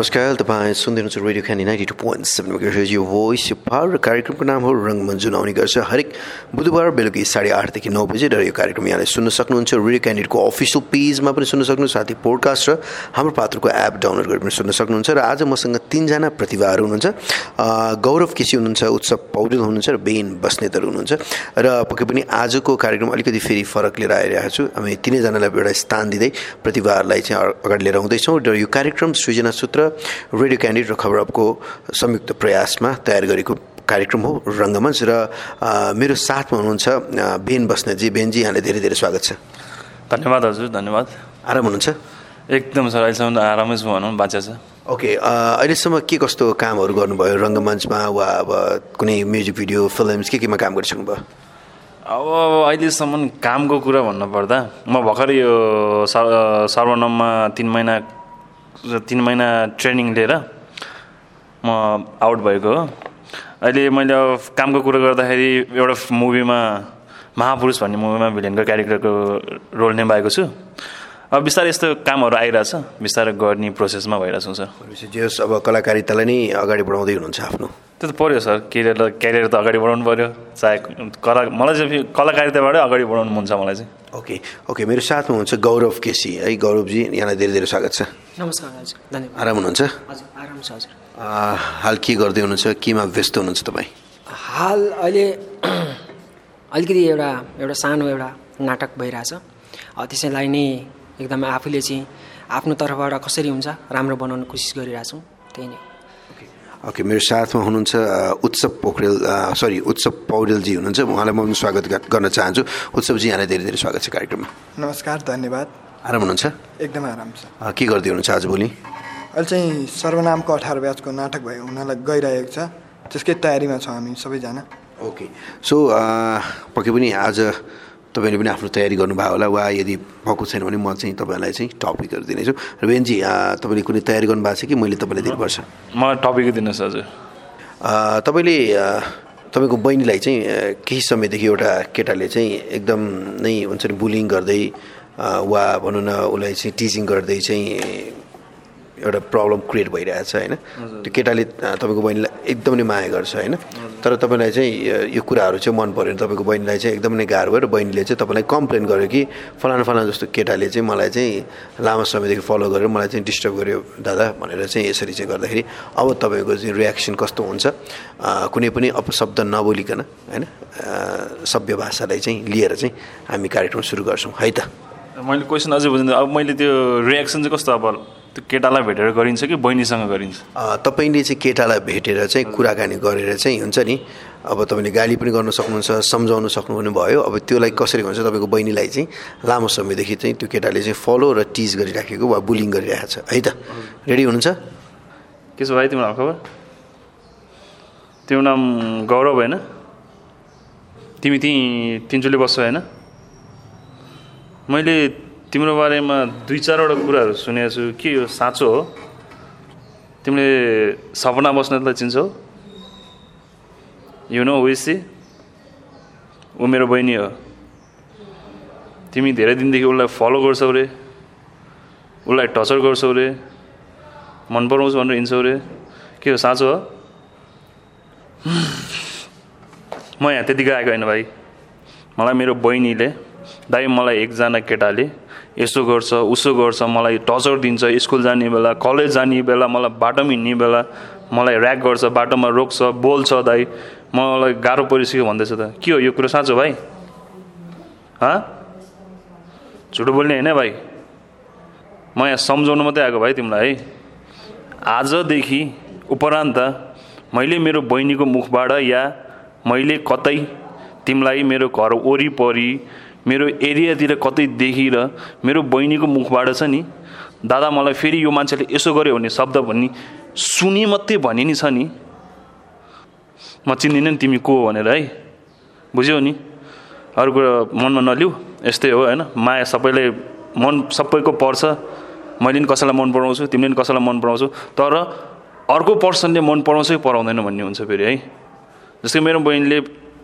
नमस्कार तपाईँ हुनुहुन्छ radio candy ninety two point seven mega यो भोइस यो पावर कार्यक्रमको नाम हो रङ्गमञ्च जुन आउने गर्छ। हरेक बुधबार बेलुकी साढे आठदेखि नौ बजी र यो कार्यक्रम यहाँले सुन्न सक्नुहुन्छ। रेडियो क्यान्डिडेटको अफिसियल पेजमा पनि सुन्न सक्नुहुन्छ साथै पोडकास्ट र हाम्रो पात्रको एप डाउनलोड गरेर पनि सुन्न सक्नुहुन्छ। र आज मसँग तिनजना प्रतिभाहरू हुनुहुन्छ। गौरव केसी हुनुहुन्छ उत्सव पौडेल हुनुहुन्छ र बेन बस्नेतहरू हुनुहुन्छ। र पक्कै पनि आजको कार्यक्रम अलिकति फेरि फरक लिएर आइरहेको छु। हामी तिनैजनालाई एउटा स्थान दिँदै प्रतिभाहरूलाई चाहिँ अगाडि लिएर आउँदैछौँ। र यो कार्यक्रम सृजना सूत्र रेडियो क्यान्डिडेट र खबर अपको संयुक्त प्रयासमा तयार गरेको कार्यक्रम हो रङ्गमञ्च र मेरो साथमा हुनुहुन्छ बेन बस्नेतजी। बेनजी यहाँले धेरै धेरै स्वागत छ। धन्यवाद हजुर धन्यवाद। आराम हुनुहुन्छ? एकदम सर अहिलेसम्म आरामै छु भनौँ बाँचा छ। ओके अहिलेसम्म के कस्तो कामहरू गर्नुभयो रङ्गमञ्चमा वा अब कुनै म्युजिक भिडियो फिल्म्स के केमा काम गरिसक्नु भयो? अब अहिलेसम्म कामको कुरा भन्नुपर्दा म भर्खर यो सर्वनममा तिन महिना तिन महिना ट्रेनिङ लिएर म आउट भएको हो। अहिले मैले कामको कुरो गर्दाखेरि एउटा मुभीमा महापुरुष भन्ने मुभीमा भिलेनको क्यारेक्टरको रोल निभाएको छु। अब बिस्तारै यस्तो कामहरू आइरहेछ बिस्तारै गर्ने प्रोसेसमा भइरहेको सर जे अब कलाकारितालाई नै अगाडि बढाउँदै हुनुहुन्छ आफ्नो। त्यो त पऱ्यो सर क्यारियर क्यारियर त अगाडि बढाउनु पऱ्यो चाहे कला मलाई चाहिँ कलाकारिताबाटै अगाडि बढाउनु मन छ मलाई चाहिँ। Okay okay. मेरो साथमा हुनुहुन्छ गौरव केसी। है गौरवजी यहाँलाई धेरै धेरै स्वागत छ। नमस्कार हजुर। धन्यवाद। आराम हुनुहुन्छ? हजुर आराम छ हजुर। हाल के गर्दै हुनुहुन्छ? केमा व्यस्त हुनुहुन्छ तपाईँ? हाल अहिले अलिकति एउटा एउटा सानो एउटा नाटक भइरहेछ। त्यसैलाई नै एकदमै आफूले चाहिँ आफ्नो तर्फबाट कसरी हुन्छ राम्रो बनाउन कोसिस गरिरहेछौँ त्यही नै ओके मेरो साथमा हुनुहुन्छ उत्सव पोखरेल सरी उत्सव पौडेलजी हुनुहुन्छ। उहाँलाई म स्वागत गर्न चाहन्छु। उत्सवजी यहाँलाई धेरै धेरै स्वागत छ कार्यक्रममा। नमस्कार धन्यवाद। आराम हुनुहुन्छ? एकदमै आराम छ। के गर्दै हुनुहुन्छ आजभोलि अहिले चाहिँ सर्वनामको अठार ब्याचको नाटक भयो हुनलाई गइरहेको छ। त्यसकै तयारीमा छौँ हामी सबैजना। ओके सो पक्कै पनि आज तपाईँले पनि आफ्नो तयारी गर्नुभयो होला। वा यदि भएको छैन भने म चाहिँ तपाईँलाई चाहिँ टपिकहरू दिनेछु र बेनजी तपाईँले कुनै तयारी गर्नुभएको छ कि मैले तपाईँलाई दिनुपर्छ? म टपिक दिनुहोस् हजुर। तपाईँले तपाईँको बहिनीलाई चाहिँ केही समयदेखि एउटा केटाले चाहिँ एकदम नै हुन्छ नि बुलिङ गर्दै वा भनौँ न उसलाई चाहिँ टिचिङ गर्दै चाहिँ एउटा प्रब्लम क्रिएट भइरहेछ होइन? त्यो केटाले तपाईँको बहिनीलाई एकदम नै माया गर्छ होइन? तर तपाईँलाई चाहिँ यो कुराहरू चाहिँ मन पऱ्यो भने तपाईँको बहिनीलाई चाहिँ एकदम नै गाह्रो भयो र बहिनीले चाहिँ तपाईँलाई कम्प्लेन गर्यो कि फलाना फलाना जस्तो केटाले चाहिँ मलाई चाहिँ लामो समयदेखि फलो गरेर मलाई चाहिँ डिस्टर्ब गर्यो दादा भनेर चाहिँ यसरी चाहिँ गर्दाखेरि अब तपाईँको चाहिँ रियाक्सन कस्तो हुन्छ? कुनै पनि अपशब्द नबोलिकन होइन? सभ्य भाषालाई चाहिँ लिएर चाहिँ हामी कार्यक्रम सुरु गर्छौँ। है त? मैले क्वेसन अझै बुझ्नु अब मैले त्यो रियाक्सन चाहिँ कस्तो अब त्यो केटालाई भेटेर गरिन्छ कि बहिनीसँग गरिन्छ? तपाईँले चाहिँ केटालाई भेटेर चाहिँ कुराकानी गरेर चाहिँ हुन्छ नि अब तपाईँले गाली पनि गर्न सक्नुहुन्छ सम्झाउन सक्नु पनि भयो। अब त्यसलाई कसरी भन्छ तपाईँको बहिनीलाई चाहिँ लामो समयदेखि चाहिँ त्यो केटाले चाहिँ फलो र टिज गरिराखेको वा बुलिङ गरिरहेको छ। है त? रेडी हुनुहुन्छ? के छ भाइ तिम्रो खबर? तिम्रो नाम गौरव होइन? तिमी त्यहीँ तिनचुली बस्छौ होइन? मैले तिम्रो बारेमा दुई चारवटा कुराहरू सुनेको छु के यो साँचो हो? तिमीले सपना बस्नेतलाई चिन्छौ? यु नो विसी ऊ मेरो बहिनी हो। तिमी धेरै दिनदेखि उसलाई फलो गर्छौ रे। उसलाई टचर गर्छौ रे। मन पराउँछु भनेर हिँड्छौ रे। के हो साँचो हो? म यहाँ त्यतिकै आएको होइन भाइ। मलाई मेरो बहिनीले दाइ मलाई एकजना केटाले यसो गर्छ उसो गर्छ मलाई टचर दिन्छ स्कुल जाने बेला कलेज जाने बेला मलाई बाटोमा हिँड्ने बेला मलाई ऱ्याक गर्छ बाटोमा रोक्छ बोल्छ दाइ। मलाई गाह्रो परिसक्यो भन्दैछ त। के हो यो कुरो साँचो भाइ? हँ? झुटो बोल्ने होइन भाइ। म यहाँ सम्झाउनु मात्रै आएको भाइ तिमीलाई है। आजदेखि उपरान्त मैले मेरो बहिनीको मुखबाट या मैले कतै तिमीलाई मेरो घर वरिपरि मेरो एरियातिर कतै देखेर मेरो बहिनीको मुखबाट छ नि दादा मलाई फेरि यो मान्छेले यसो गर्यो भने शब्द भन्ने सुनि मात्रै भने नि छ नि। म चिन्दिनँ नि तिमी को भनेर है। बुझ्यौ नि अरू कुरा मनमा नलिउ यस्तै हो होइन। माया सबैले मन सबैको पर्छ। मैले पनि कसैलाई मन पराउँछु तिमीले पनि कसैलाई मन पराउँछु। तर अर्को पर्सनले मन पराउँछ कि पराउँदैन भन्ने हुन्छ फेरि है। जस्तै मेरो बहिनीले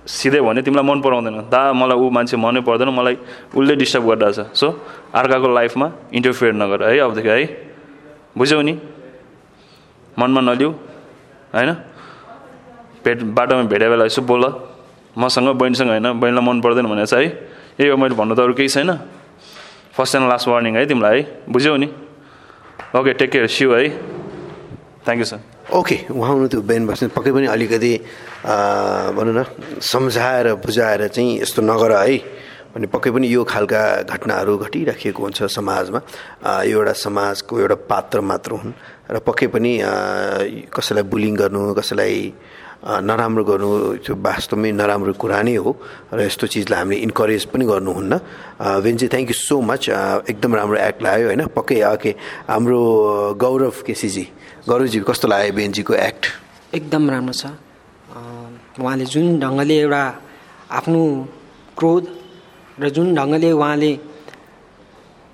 सिधै भने तिमीलाई मन पराउँदैन। दा मलाई ऊ मान्छे मनै पर्दैन मलाई उसले डिस्टर्ब गरिरहेछ सो अर्काको लाइफमा इन्टरफियर नगर है अबदेखि है। बुझ्यौ नि? मनमा नलिउ होइन? भेट बाटोमा भेटे बेला यसो बोल। मसँग बहिनीसँग होइन? बहिनीलाई मन पर्दैन भनेर चाहिँ है। यही हो मैले भन्नु त अरू केही छैन। फर्स्ट एन्ड लास्ट वार्निङ है तिमीलाई है। बुझ्यौ नि? ओके टेक केयर सिउ है। थ्याङ्क यू सर ओके उहाँ हुनु त्यो बेन बस्ने पक्कै पनि अलिकति भनौँ न सम्झाएर बुझाएर चाहिँ यस्तो नगर है भने पक्कै पनि यो खालका घटनाहरू घटिराखिएको हुन्छ समाजमा। यो एउटा समाजको एउटा पात्र मात्र हुन्। र पक्कै पनि कसैलाई बुलिङ गर्नु कसैलाई नराम्रो गर्नु त्यो वास्तवमै नराम्रो कुरा नै हो र यस्तो चिजलाई हामीले इन्करेज पनि गर्नुहुन्न। भेन्जी थ्याङ्क यू सो मच एकदम राम्रो एक्ट लाग्यो होइन? पक्कै ओके हाम्रो गौरव केसीजी गौरवजी कस्तो लाग्यो बेन्जीको एक्ट एकदम राम्रो छ। उहाँले जुन ढङ्गले एउटा आफ्नो क्रोध र जुन ढङ्गले उहाँले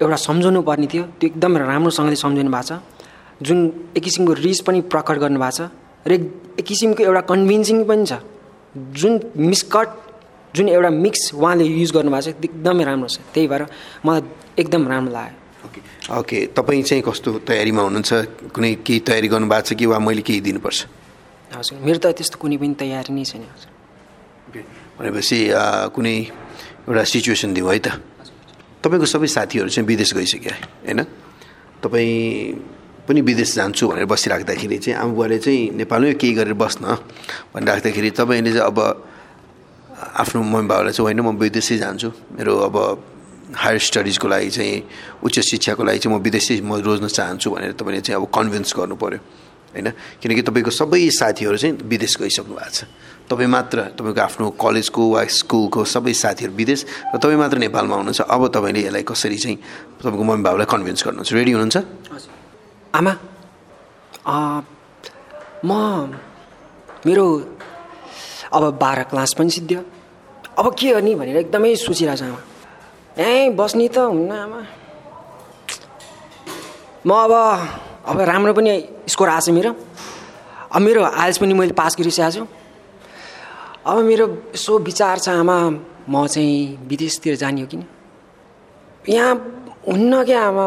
एउटा सम्झाउनु पर्ने थियो त्यो एकदम राम्रोसँगले सम्झाउनु भएको छ। जुन एक किसिमको रिस पनि प्रकट गर्नुभएको छ। र एक किसिमको एउटा कन्भिन्सिङ पनि छ। जुन मिसकट जुन एउटा मिक्स उहाँले युज गर्नुभएको छ एकदमै राम्रो छ। त्यही भएर मलाई एकदम राम्रो लाग्यो। ओके। ओके तपाईँ चाहिँ कस्तो तयारीमा हुनुहुन्छ? कुनै केही तयारी गर्नुभएको छ कि वा मैले केही दिनुपर्छ? हजुर मेरो त त्यस्तो कुनै पनि तयारी नै छैन हजुर। भनेपछि कुनै एउटा सिचुएसन दिउँ है त। तपाईँको सबै साथीहरू चाहिँ विदेश गइसक्यो होइन? तपाईँ पनि विदेश जान्छु भनेर बसिराख्दाखेरि चाहिँ आमा बुवाले चाहिँ नेपालमै केही गरेर बस्न भनिराख्दाखेरि तपाईँले चाहिँ अब आफ्नो मम्मी बाबालाई चाहिँ होइन म विदेशै जान्छु। मेरो अब हायर स्टडिजको लागि चाहिँ उच्च शिक्षाको लागि चाहिँ म विदेशै म रोज्न चाहन्छु भनेर तपाईँले चाहिँ अब कन्भिन्स गर्नु पऱ्यो होइन? किनकि तपाईँको सबै साथीहरू चाहिँ विदेश गइसक्नु भएको छ। तपाईँ मात्र तपाईँको आफ्नो कलेजको वा स्कुलको सबै साथीहरू विदेश र तपाईँ मात्र नेपालमा हुनुहुन्छ। अब तपाईँले यसलाई कसरी चाहिँ तपाईँको मम्मी बाबालाई कन्भिन्स गर्नुहुन्छ? रेडी हुनुहुन्छ? आमा म मेरो अब बाह्र क्लास पनि सिद्धियो अब के गर्ने भनेर एकदमै सोचिरहेको छ आमा। ए बस्ने त हुन्न आमा। म अब अब राम्रो पनि स्कोर आएको छ मेरो। अब मेरो आइल्स पनि मैले पास गरिसकेको छु। अब मेरो यसो विचार छ आमा म चाहिँ विदेशतिर जाने हो किन यहाँ हुन्न क्या आमा?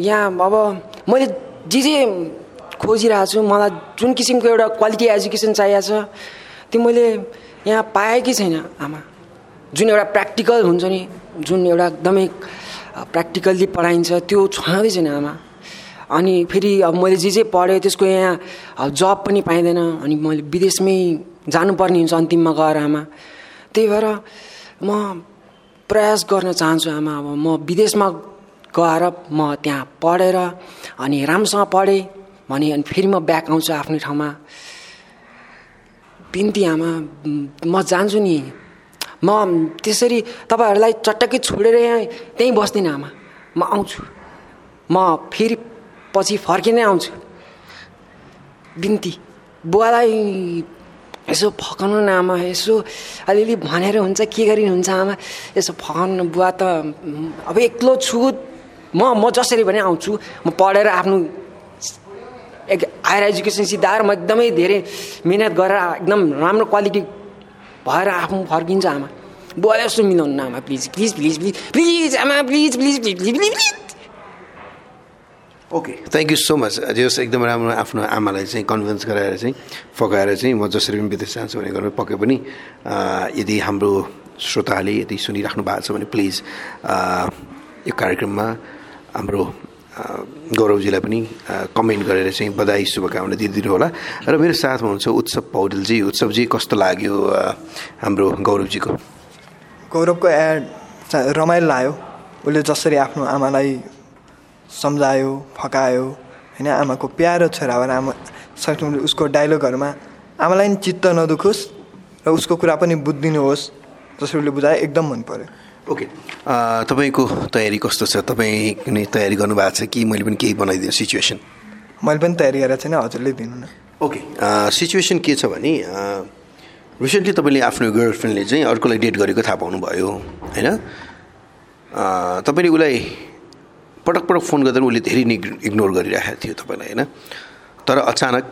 यहाँ अब मैले जे जे खोजिरहेको छु। मलाई जुन किसिमको एउटा क्वालिटी एजुकेसन चाहिएको छ त्यो मैले यहाँ पाएकै छैन आमा? जुन एउटा प्र्याक्टिकल हुन्छ नि जुन एउटा एकदमै प्र्याक्टिकल्ली पढाइन्छ त्यो छँदै छैन आमा। अनि फेरि अब मैले जे जे पढेँ त्यसको यहाँ जब पनि पाइँदैन। अनि मैले विदेशमै जानुपर्ने हुन्छ अन्तिममा गएर आमा। त्यही भएर म प्रयास गर्न चाहन्छु आमा। अब म विदेशमा गएर म त्यहाँ पढेर अनि राम्रोसँग पढेँ। भने अनि फेरि म ब्याक आउँछु आफ्नै ठाउँमा। बिन्ती आमा म जान्छु नि। म त्यसरी तपाईँहरूलाई चट्टकै छोडेर यहाँ त्यहीँ बस्दिनँ आमा। म आउँछु। म फेरि पछि फर्किनै आउँछु। बिन्ती बुवालाई यसो फकाउनु न आमा यसो अलिअलि भनेर हुन्छ के गरिनुहुन्छ आमा? यसो फकाउनु बुवा त अब एक्लो छु। म म जसरी भने आउँछु म पढेर आफ्नो एक हायर एजुकेसन सिद्धाएर म एकदमै धेरै मिहिनेत गरेर एकदम राम्रो क्वालिटी भएर आफ्नो फर्किन्छ आमा। बुवाले यस्तो मिलाउनु न आमा please please please please please आमा please please please please please okay thank you so much जस एकदम राम्रो आफ्नो आमालाई चाहिँ कन्भिन्स गराएर चाहिँ फकाएर चाहिँ म जसरी पनि विदेश जान्छु भने गर्नु पक्कै पनि यदि हाम्रो श्रोताले यदि सुनिराख्नु भएको छ भने प्लिज यो कार्यक्रममा हाम्रो गौरवजीलाई पनि कमेन्ट गरेर चाहिँ बधाई शुभकामना दिइदिनु होला। र मेरो साथमा हुनुहुन्छ उत्सव पौडेलजी। उत्सवजी कस्तो लाग्यो हाम्रो गौरवजीको? गौरवको एड रमाइलो लाग्यो। उसले जसरी आफ्नो आमालाई सम्झायो फकायो होइन आमाको प्यारो छोरा भएर आमा सक्नु उसको डाइलगहरूमा आमालाई नि चित्त नदुखोस् र उसको कुरा पनि बुझिदिनुहोस्। जसरी उसले बुझायो एकदम मन पऱ्यो ओके। तपाईँको तयारी कस्तो छ? तपाईँ कुनै तयारी गर्नुभएको छ कि मैले पनि केही बनाइदिनु सिचुएसन? मैले पनि तयारी गरेको छैन हजुरले दिनु न। ओके। सिचुएसन के छ भने रिसेन्टली तपाईँले आफ्नो गर्लफ्रेन्डले चाहिँ अर्कोलाई डेट गरेको थाहा पाउनुभयो होइन? तपाईँले उसलाई पटक पटक फोन गर्दा उसले धेरै इग्नोर गरिरहेको थियो तपाईँलाई होइन? तर अचानक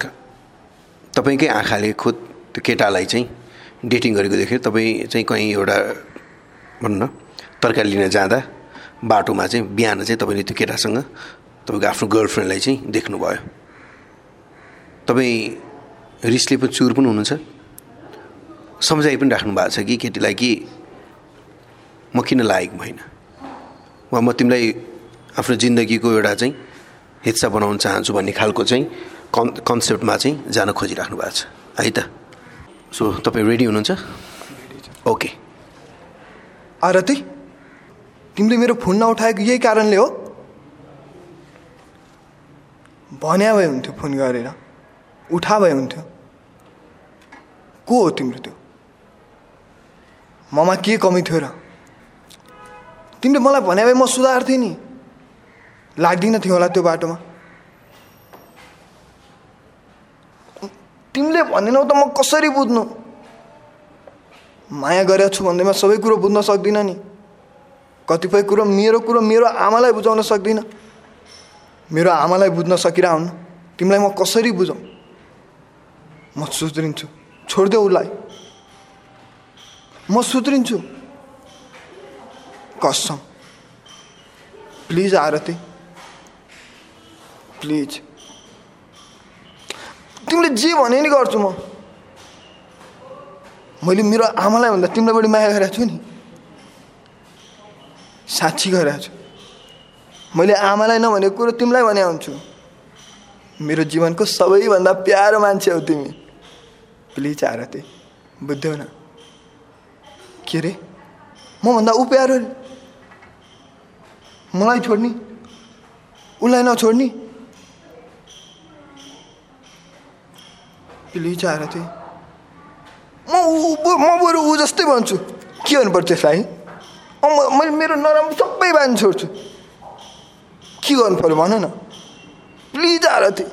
तपाईँकै आँखाले खुद त्यो केटालाई चाहिँ डेटिङ गरेको देखेर तपाईँ चाहिँ कहीँ एउटा भनौँ न तरकारी लिन जाँदा बाटोमा चाहिँ बिहान चाहिँ तपाईँले त्यो केटासँग तपाईँको आफ्नो गर्लफ्रेन्डलाई चाहिँ देख्नुभयो। तपाईँ रिसले पनि चुर पनि हुनुहुन्छ। सम्झाइ पनि राख्नु भएको छ कि केटीलाई कि म किन लागेको होइन वा म तिमीलाई आफ्नो जिन्दगीको एउटा चाहिँ हिस्सा बनाउन चाहन्छु भन्ने खालको चाहिँ कन् कन्सेप्टमा चाहिँ जान खोजिराख्नु भएको छ। है त? सो तपाईँ रेडी हुनुहुन्छ? ओके आरती तिमीले मेरो फोन नउठाएको यही कारणले हो। भन्या भए हुन्थ्यो फोन गरेर। उठा भए हुन्थ्यो। को हो तिम्रो त्यो? ममा के कमी थियो र? तिमीले मलाई भने भए म सुधार्थेँ नि। लाग्दिनँ थियो होला त्यो बाटोमा। तिमीले भनेनौ त म कसरी बुझ्नु? माया गरेको छु भन्दैमा सबै कुरो बुझ्न सक्दिनँ नि। कतिपय कुरो मेरो कुरो मेरो आमालाई बुझाउन सक्दिनँ। मेरो आमालाई बुझ्न सकिरहन्न तिमीलाई म कसरी बुझाउँ? म सुध्रिन्छु। छोडिदेऊ उसलाई। म सुध्रिन्छु। कसम। प्लिज आरती। प्लिज। तिमीले जे भने नि गर्छु म। मैले मेरो आमालाई भन्दा तिमीलाई बढी माया गरेको छु नि। साँच्ची गरेको छु। मैले आमालाई नभनेको कुरो तिमीलाई भने हुन्छु मेरो जीवनको सबैभन्दा प्यारो मान्छे हौ तिमी। प्लिज आरती बुझ्यौ न। के अरे मभन्दा ऊ प्यारो अरे मलाई छोड्ने? उसलाई नछोड्ने? प्लिज आरती म ऊ म बरु ऊ जस्तै भन्छु। के गर्नुपर्छ यसलाई? अँ, म- मैले मेरो नराम्रो सबै बानी छोड्छु। के गर्नु पऱ्यो भन न। Please Aarti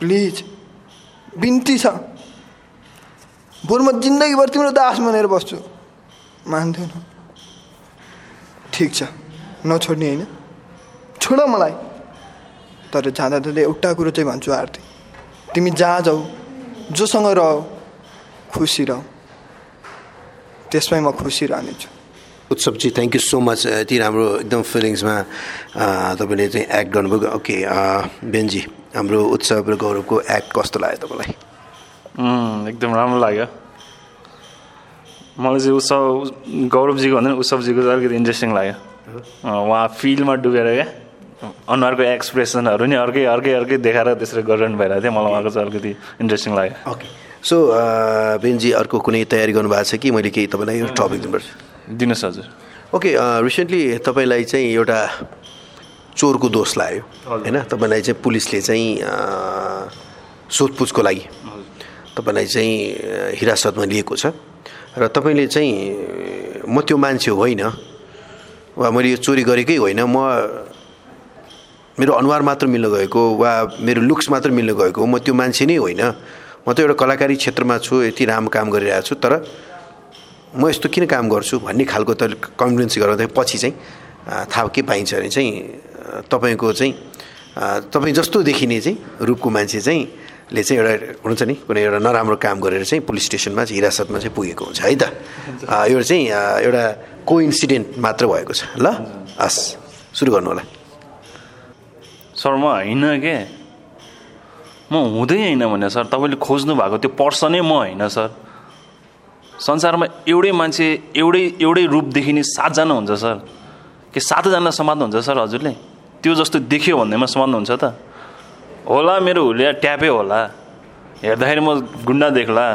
please. बिन्ती छ। बरु म जिन्दगीभर तिम्रो दास बनेर बस्छु। मान्थेन ठिक छ। नछोड्ने होइन। छोड मलाई। तर जाँदा जाँदै एउटा कुरो चाहिँ भन्छु आरती। तिमी जहाँ जाऊ। जोसँग रह खुसी रह त्यसमै म खुसी रहनेछु उत्सवजी थ्याङ्क यू सो मच यति राम्रो एकदम फिलिङ्समा तपाईँले चाहिँ एक्ट गर्नुभयो ओके बेन्जी हाम्रो उत्सव र गौरवको एक्ट कस्तो लाग्यो तपाईँलाई एकदम राम्रो लाग्यो मलाई चाहिँ उत्सव गौरवजीको भन्दा उत्सवजीको चाहिँ अलिकति इन्ट्रेस्टिङ लाग्यो अँ, उहाँ फिल्डमा डुबेर क्या अनुहारको एक्सप्रेसनहरू नि अर्कै अर्कै अर्कै देखाएर त्यसरी गरिरहनु भइरहेको थियो। मलाई उहाँको चाहिँ अलिकति इन्ट्रेस्टिङ लाग्यो। ओके सो बेन्जी अर्को कुनै तयारी गर्नुभएको छ कि? मैले केही तपाईँलाई यो टपिक दिनुपर्छ। दिनुहोस् हजुर। ओके रिसेन्टली तपाईँलाई चाहिँ एउटा चोरको दोष लाग्यो होइन? तपाईँलाई चाहिँ पुलिसले चाहिँ अ, सोधपुछको लागि तपाईँलाई चाहिँ अ, हिरासतमा लिएको छ। र तपाईँले चाहिँ म त्यो मान्छे होइन वा मैले यो चोरी गरेकै होइन म मेरो अनुहार मात्र मिल्न गएको वा मेरो लुक्स मात्र मिल्न गएको म त्यो मान्छे नै होइन। म त एउटा कलाकारी क्षेत्रमा छु यति राम्रो काम गरिरहेको छु तर म यस्तो किन काम गर्छु भन्ने खालको त कन्फिडेन्स गराउँदा पछि चाहिँ थाहा के पाइन्छ भने चाहिँ तपाईँको चाहिँ तपाईँ जस्तो देखिने चाहिँ रूपको मान्छे चाहिँ ले चाहिँ एउटा हुन्छ नि कुनै एउटा नराम्रो काम गरेर चाहिँ पुलिस स्टेसनमा चाहिँ हिरासतमा चाहिँ पुगेको हुन्छ है त? यो चाहिँ एउटा को इन्सिडेन्ट मात्र भएको छ। ल हस् सुरु गर्नु होला। सर म होइन के? म हुँदै होइन भने सर तपाईँले खोज्नु भएको त्यो पर्सनै म होइन सर। संसारमा एउटै मान्छे एउटै एउटै रूप देखिने सातजना हुन्छ सर। के सातजना समात्नुहुन्छ सर हजुरले? त्यो जस्तो देख्यो भन्दैमा समात्नुहुन्छ त। होला मेरो हुलिया ट्यापै होला। हेर्दाखेरि म गुन्डा देख्ला।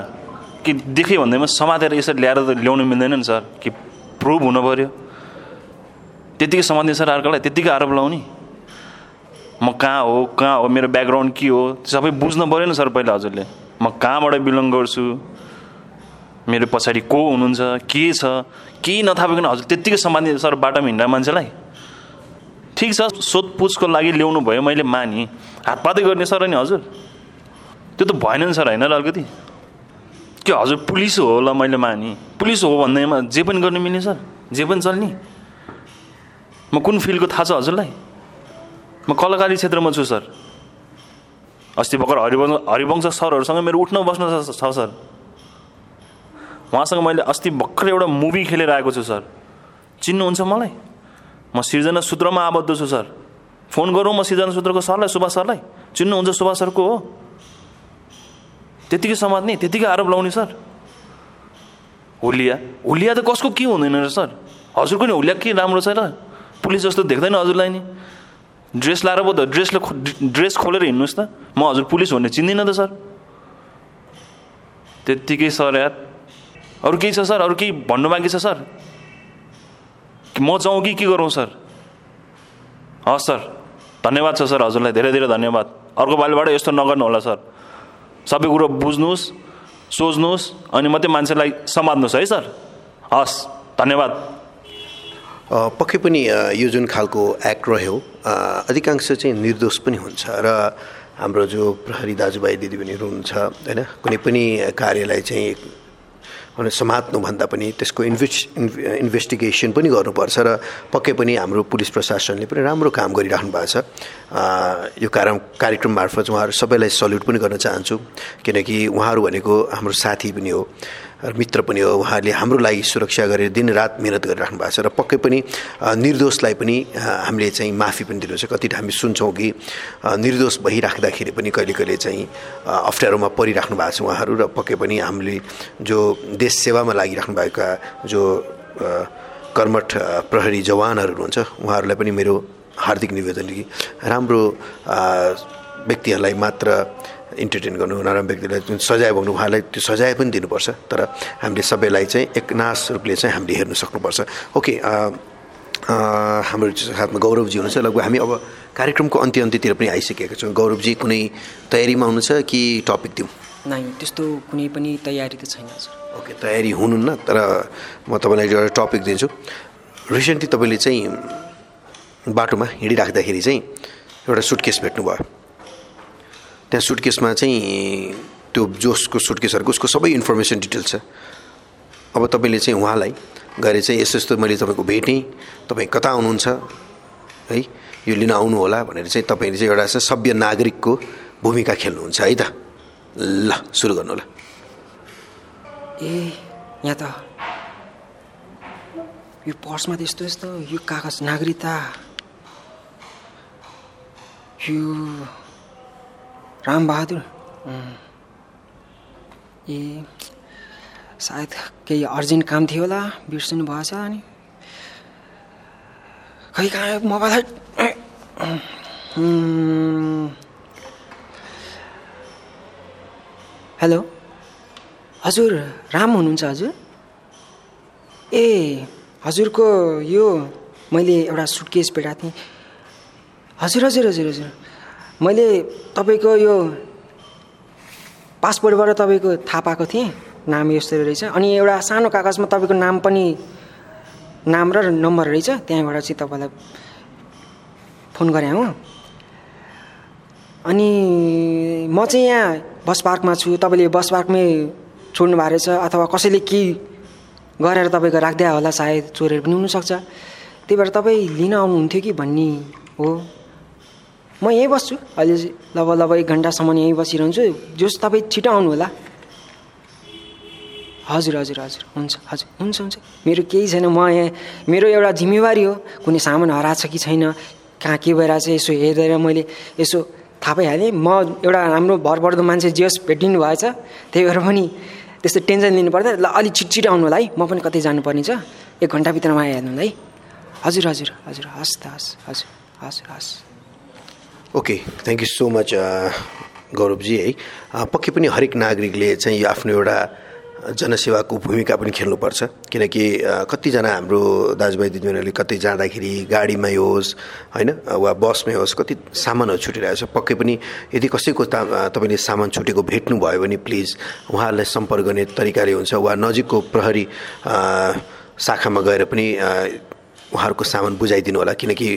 कि देखेँ भन्दैमा समातेर यसरी ल्याएर त ल्याउनु मिल्दैन नि सर। कि प्रुभ हुनु पऱ्यो त्यत्तिकै समात्ने सर अर्कोलाई त्यत्तिकै आरोप लाउने। म कहाँ हो कहाँ हो मेरो ब्याकग्राउन्ड के हो? त्यो सबै बुझ्नु पऱ्यो नि सर पहिला हजुरले। म कहाँबाट बिलोङ गर्छु? मेरो पछाडि को हुनुहुन्छ के छ? केही नथापिकन हजुर त्यत्तिकै समात्ने सर बाटोमा हिँड्दा मान्छेलाई। ठिक छ सोधपुछको लागि ल्याउनु भयो मैले माने। हातपातै गर्ने सर नि हजुर। त्यो त भएन नि सर होइन र अलिकति? के हजुर पुलिस हो ल मैले माने। पुलिस हो भन्दैमा जे पनि गर्नु मिल्ने सर जे पनि चल्ने। म कुन फिल्डको थाहा छ हजुरलाई? म कलाकारी क्षेत्रमा छु सर। अस्ति भर्खर हरिवंश हरिवंश सरहरूसँग मेरो उठ्न बस्न छ सर। उहाँसँग मैले अस्ति भर्खर एउटा मुभी खेलेर आएको छु सर। चिन्नुहुन्छ मलाई? म सिर्जना सूत्रमा आबद्ध छु सर। फोन गरौँ म सिर्जना सूत्रको सरलाई सुभाष सरलाई। चिन्नुहुन्छ सुभाष सरको हो? त्यतिकै समात्ने त्यतिकै आरोप लाउने सर। होलिया होलिया त कसको के हुँदैन र सर? हजुरको नि होलिया के राम्रो छ र? पुलिस जस्तो देख्दैन हजुरलाई नि। ड्रेस लाएर पो त ड्रेसले ड्रेस खोलेर हिँड्नुहोस् त। म हजुर पुलिस भन्ने चिन्दिनँ त सर। त्यत्तिकै सर यार। अरू केही छ सर? अरू केही भन्नु बाँकी छ सर? म जाउँ कि के गरौँ सर? हस् सर। धन्यवाद छ सर। हजुरलाई धेरै धेरै धन्यवाद। अर्को पालिबाट यस्तो नगर्नु होला सर। सबै कुरो बुझ्नुहोस् सोच्नुहोस् अनि मात्रै मान्छेलाई समात्नुहोस् है सर। हस् धन्यवाद। पक्कै पनि यो जुन खालको एक्ट रह्यो अधिकांश चाहिँ निर्दोष पनि हुन्छ र हाम्रो जो प्रहरी दाजुभाइ दिदीबहिनीहरू हुनुहुन्छ होइन कुनै पनि कार्यलाई चाहिँ भने समात्नुभन्दा पनि त्यसको इन्भेस्ट इन्भेस्टिगेसन पनि गर्नुपर्छ र पक्कै पनि हाम्रो पुलिस प्रशासनले पनि राम्रो काम गरिराख्नु भएको छ। यो कारण कार्यक्रम मार्फत उहाँहरू सबैलाई सल्युट पनि गर्न चाहन्छु किनकि उहाँहरू भनेको हाम्रो साथी पनि हो। मित्र पनि हो उहाँहरूले हाम्रो लागि सुरक्षा गरेर दिनरात मिहिनेत गरिराख्नु भएको छ र पक्कै पनि निर्दोषलाई पनि हामीले चाहिँ माफी पनि दिनु छ कति हामी सुन्छौँ कि निर्दोष भइराख्दाखेरि पनि कहिले कहिले चाहिँ अप्ठ्यारोमा परिराख्नु भएको छ उहाँहरू र पक्कै पनि हामीले जो देश सेवामा लागिराख्नु भएका जो कर्मठ प्रहरी जवानहरू हुनुहुन्छ उहाँहरूलाई पनि मेरो हार्दिक निवेदन कि राम्रो व्यक्तिहरूलाई मात्र इन्टरटेन गर्नु नराम्रो व्यक्तिलाई जुन सजाय भोग्नु उहाँलाई त्यो सजाय पनि दिनुपर्छ। तर हामीले सबैलाई चाहिँ एकनाश रूपले चाहिँ हामीले हेर्नु सक्नुपर्छ। ओके हाम्रो साथमा गौरवजी हुनुहुन्छ। लगभग हामी अब कार्यक्रमको अन्त्य अन्त्यतिर पनि आइसकेका छौँ। गौरवजी कुनै तयारीमा हुनुहुन्छ कि टपिक दिउँ? नै त्यस्तो कुनै पनि तयारी त छैन ओके तयारी हुनुहुन्न तर म तपाईँलाई एउटा टपिक दिन्छु। रिसेन्टली तपाईँले चाहिँ बाटोमा हिँडिराख्दाखेरि चाहिँ एउटा सुटकेस भेट्नुभयो। त्यहाँ सुटकेसमा चाहिँ त्यो जोसको सुटकेसहरूको उसको सबै इन्फर्मेसन डिटेल छ। अब तपाईँले चाहिँ उहाँलाई गएर चाहिँ यस्तो यस्तो मैले तपाईँको भेटेँ तपाईँ कता आउनुहुन्छ है यो लिन आउनु होला भनेर चाहिँ तपाईँले चाहिँ एउटा सभ्य नागरिकको भूमिका खेल्नुहुन्छ है त? ल सुरु गर्नु होला ए यहाँ त। यो पर्समा त यस्तो यस्तो यो कागज नागरिकता। यो रामबहादुर। ए सायद केही अर्जेन्ट काम थियो होला बिर्सिनु भएछ अनि। खै कहाँ मोबाइल हेलो। हजुर राम हुनुहुन्छ हजुर? ए हजुरको यो मैले एउटा सुटकेस भेटाएको थिएँ। हजुर हजुर हजुर हजुर। मैले तपाईँको यो पासपोर्टबाट तपाईँको थाहा पाएको थिएँ नाम यस्तो रहेछ। अनि एउटा सानो कागजमा तपाईँको नाम पनि नाम र नम्बर रहेछ त्यहाँबाट चाहिँ तपाईँलाई फोन गरेँ हो। अनि म चाहिँ यहाँ बस पार्कमा छु तपाईँले बस पार्कमै छोड्नु भएको रहेछ अथवा कसैले के गरेर तपाईँको राख्दै होला सायद चोरेर पनि हुनसक्छ। त्यही भएर तपाईँ लिन आउनुहुन्थ्यो कि भन्ने हो। म यहीँ बस्छु। अहिले लगभग लगभग एक घन्टासम्म यहीँ बसिरहन्छु। जस तपाईँ छिटो आउनु होला हजुर हजुर हजुर। हुन्छ हजुर। हुन्छ हुन्छ। मेरो केही छैन। म यहाँ मेरो एउटा जिम्मेवारी हो। कुनै सामान हराएको छ कि छैन? कहाँ के भइरहेछ? यसो हेरेर मैले यसो थाहा पाइहालेँ म एउटा राम्रो भरपर्दो मान्छे जे होस् भेटिनु भएछ। त्यही भएर पनि त्यस्तो टेन्सन लिनु पर्दैन ल अलिक छिट छिटो आउनु होला है। म पनि कतै जानुपर्ने छ। एक घन्टाभित्रमा आइहाल्नु होला है। हजुर हजुर हजुर। हस् त हस् हजुर। हस् हस्। Okay thank you so much गौरवजी है। पक्कै पनि हरेक नागरिकले चाहिँ यो आफ्नो एउटा जनसेवाको भूमिका पनि खेल्नुपर्छ। किनकि कतिजना हाम्रो दाजुभाइ दिदीबहिनीहरूले कतै जाँदाखेरि गाडीमै होस् होइन वा बसमै होस् कति सामानहरू छुटिरहेको छ। पक्कै पनि यदि कसैको ता तपाईँले सामान छुटेको भेट्नुभयो भने प्लिज उहाँहरूलाई सम्पर्क गर्ने तरिकाले हुन्छ वा नजिकको प्रहरी शाखामा गएर पनि उहाँहरूको सामान बुझाइदिनु होला किनकि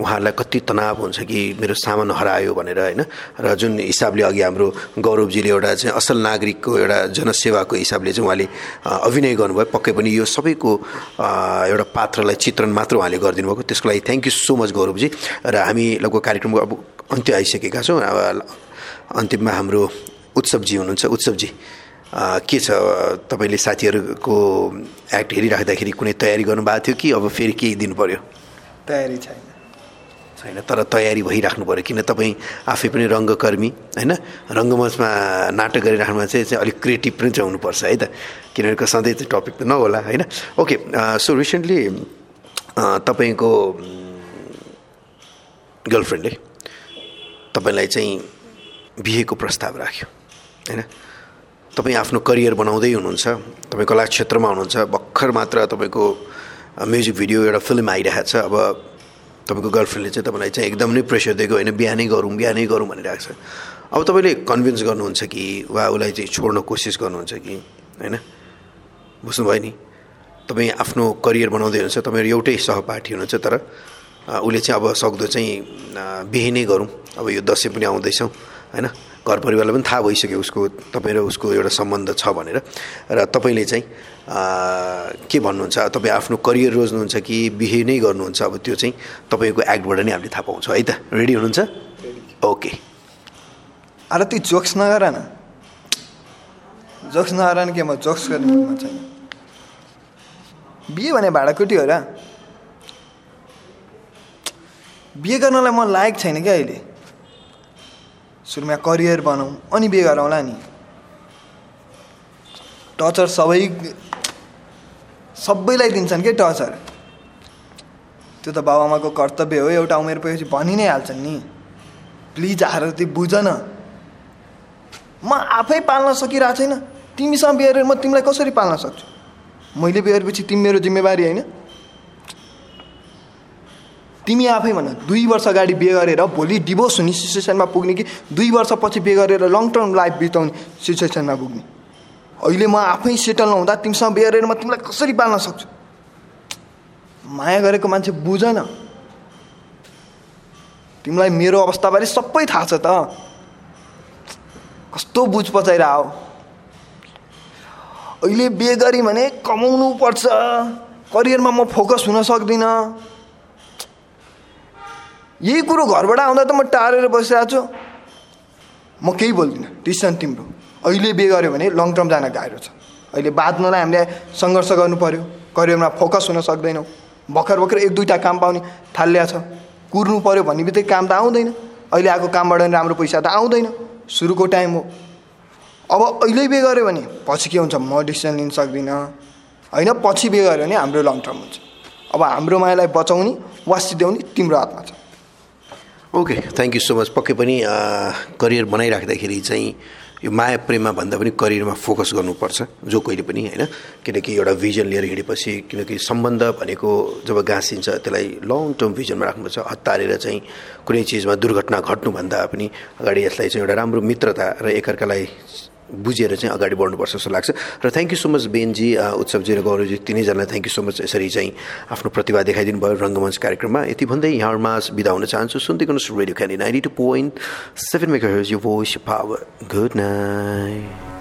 उहाँहरूलाई कति तनाव हुन्छ कि मेरो सामान हरायो भनेर होइन? र जुन हिसाबले अघि हाम्रो गौरवजीले एउटा चाहिँ असल नागरिकको एउटा जनसेवाको हिसाबले चाहिँ उहाँले अभिनय गर्नुभयो। पक्कै पनि यो सबैको एउटा पात्रलाई चित्रण मात्र उहाँले गरिदिनु भएको। त्यसको लागि थ्याङ्क यू सो मच गौरवजी। र हामी लगभग कार्यक्रमको अब अन्त्य आइसकेका छौँ। अन्तिममा हाम्रो उत्सवजी हुनुहुन्छ। उत्सवजी के छ तपाईँले साथीहरूको एक्ट हेरिराख्दाखेरि कुनै तयारी गर्नुभएको थियो कि अब फेरि केही दिनु पर्यो तयारी छैन। होइन तर तयारी भइराख्नु पऱ्यो किन तपाईँ आफै पनि रङ्गकर्मी होइन? रङ्गमञ्चमा नाटक गरिराख्नुमा चाहिँ चाहिँ अलिक क्रिएटिभ पनि चाहिँ हुनुपर्छ है त? किनभने सधैँ चाहिँ टपिक त नहोला होइन? ओके सो रिसेन्टली तपाईँको गर्लफ्रेन्डले तपाईँलाई चाहिँ बिहेको प्रस्ताव राख्यो होइन? तपाईँ आफ्नो करियर बनाउँदै हुनुहुन्छ तपाईँ कला क्षेत्रमा हुनुहुन्छ भर्खर मात्र तपाईँको म्युजिक भिडियो एउटा फिल्म आइरहेको छ अब तपाईँको गर्लफ्रेन्डले चाहिँ तपाईँलाई चाहिँ एकदम नै प्रेसर दिएको होइन बिहानै गरौँ बिहानै गरौँ भनिरहेको छ। अब तपाईँले कन्भिन्स गर्नुहुन्छ कि वा उसलाई चाहिँ छोड्न कोसिस गर्नुहुन्छ कि होइन? बुझ्नुभयो नि? तपाईँ आफ्नो करियर बनाउँदै हुनुहुन्छ तपाईँहरू एउटै सहपाठी हुनुहुन्छ तर उसले चाहिँ अब सक्दो चाहिँ बिहे नै गरौँ। अब यो दसैँ पनि आउँदैछौँ होइन? घर परिवारलाई पनि थाहा भइसक्यो उसको तपाईँ र उसको एउटा सम्बन्ध छ भनेर। र तपाईँले चाहिँ के भन्नुहुन्छ? तपाईँ आफ्नो करियर रोज्नुहुन्छ कि बिहे नै गर्नुहुन्छ? अब त्यो चाहिँ तपाईँको एक्टबाट नै हामीले थाहा पाउँछौँ है त? रेडी हुनुहुन्छ? ओके अरे ती जोक्स नगर न जोक्स नगर के म जोक्स गर्ने बिहे भने भाँडाकुटी हो र। बिहे गर्नलाई म लायक छैन क्या अहिले? सुरुमा करियर बनाऊ अनि बिहे गरौँला नि। टचर सबै सबैलाई दिन्छन् के टचर त्यो त बाबाआमाको कर्तव्य हो एउटा उमेर पुगेपछि भनि नै हाल्छन् नि। प्लिज आएर त्यो बुझ न म आफै पाल्न सकिरहेको छैन। तिमीसँग बिहे म तिमीलाई कसरी पाल्न सक्छु? मैले बिहे गरेपछि तिमी मेरो जिम्मेवारी होइन? तिमी आफै भन दुई वर्ष अगाडि बिहे गरेर भोलि डिभोर्स हुने सिचुएसनमा पुग्ने कि दुई वर्षपछि बिहे गरेर लङ टर्म लाइफ बिताउने सिचुएसनमा पुग्ने? अहिले म आफै सेटल नहुँदा तिमीसँग बिहे गरेर म तिमीलाई कसरी पाल्न सक्छु? माया गरेको मान्छे बुझ न तिमीलाई मेरो अवस्थाबारे सबै थाहा छ त। कस्तो बुझ पचाइरह अहिले बिहे गरी भने कमाउनु पर्छ। करियरमा म फोकस हुन सक्दिनँ। यही कुरो घरबाट आउँदा त म टारेर बसिरहेको छु म केही बोल्दिनँ डिसिसन तिम्रो अहिले बिहे गऱ्यो भने लङ टर्म जान गाह्रो छ अहिले बाँच्नलाई हामीले सङ्घर्ष गर्नु पऱ्यो करियरमा फोकस हुन सक्दैनौँ भर्खर भर्खर एक दुईवटा काम पाउने थालिया छ कुर्नु पऱ्यो भन्ने बित्तिकै काम त आउँदैन अहिले आएको कामबाट राम्रो पैसा त आउँदैन सुरुको टाइम हो अब अहिले बिहे गऱ्यो भने पछि के हुन्छ म डिसिसन लिन सक्दिनँ होइन पछि बिहे गऱ्यो भने हाम्रो लङ टर्म हुन्छ अब हाम्रो मायालाई बचाउने वा सिध्याउने तिम्रो हातमा छ okay thank you so much पक्कै पनि करियर बनाइराख्दाखेरि चाहिँ यो माया प्रेममा भन्दा पनि करियरमा फोकस गर्नुपर्छ जो कहिले पनि होइन? किनकि एउटा भिजन लिएर हिँडेपछि किनकि सम्बन्ध भनेको जब गाँसिन्छ त्यसलाई लङ टर्म भिजनमा राख्नुपर्छ। हतारेर चाहिँ कुनै चिजमा दुर्घटना घट्नुभन्दा पनि अगाडि यसलाई चाहिँ एउटा राम्रो मित्रता र एकअर्कालाई बुझेर चाहिँ अगाडि बढ्नुपर्छ जस्तो लाग्छ। र थ्याङ्क यू सो मच बेनजी उत्सवजी र गौरवजी तिनैजनालाई थ्याङ्क यू सो मच यसरी चाहिँ आफ्नो प्रतिभा देखाइदिनु भयो रङ्गमञ्च कार्यक्रममा। यति भन्दै यहाँहरूमा बिदा हुन चाहन्छु। सुन्दै गर्नुहोस् radio candy ninety two point seven mega यो भोइस पावर गुड नाइट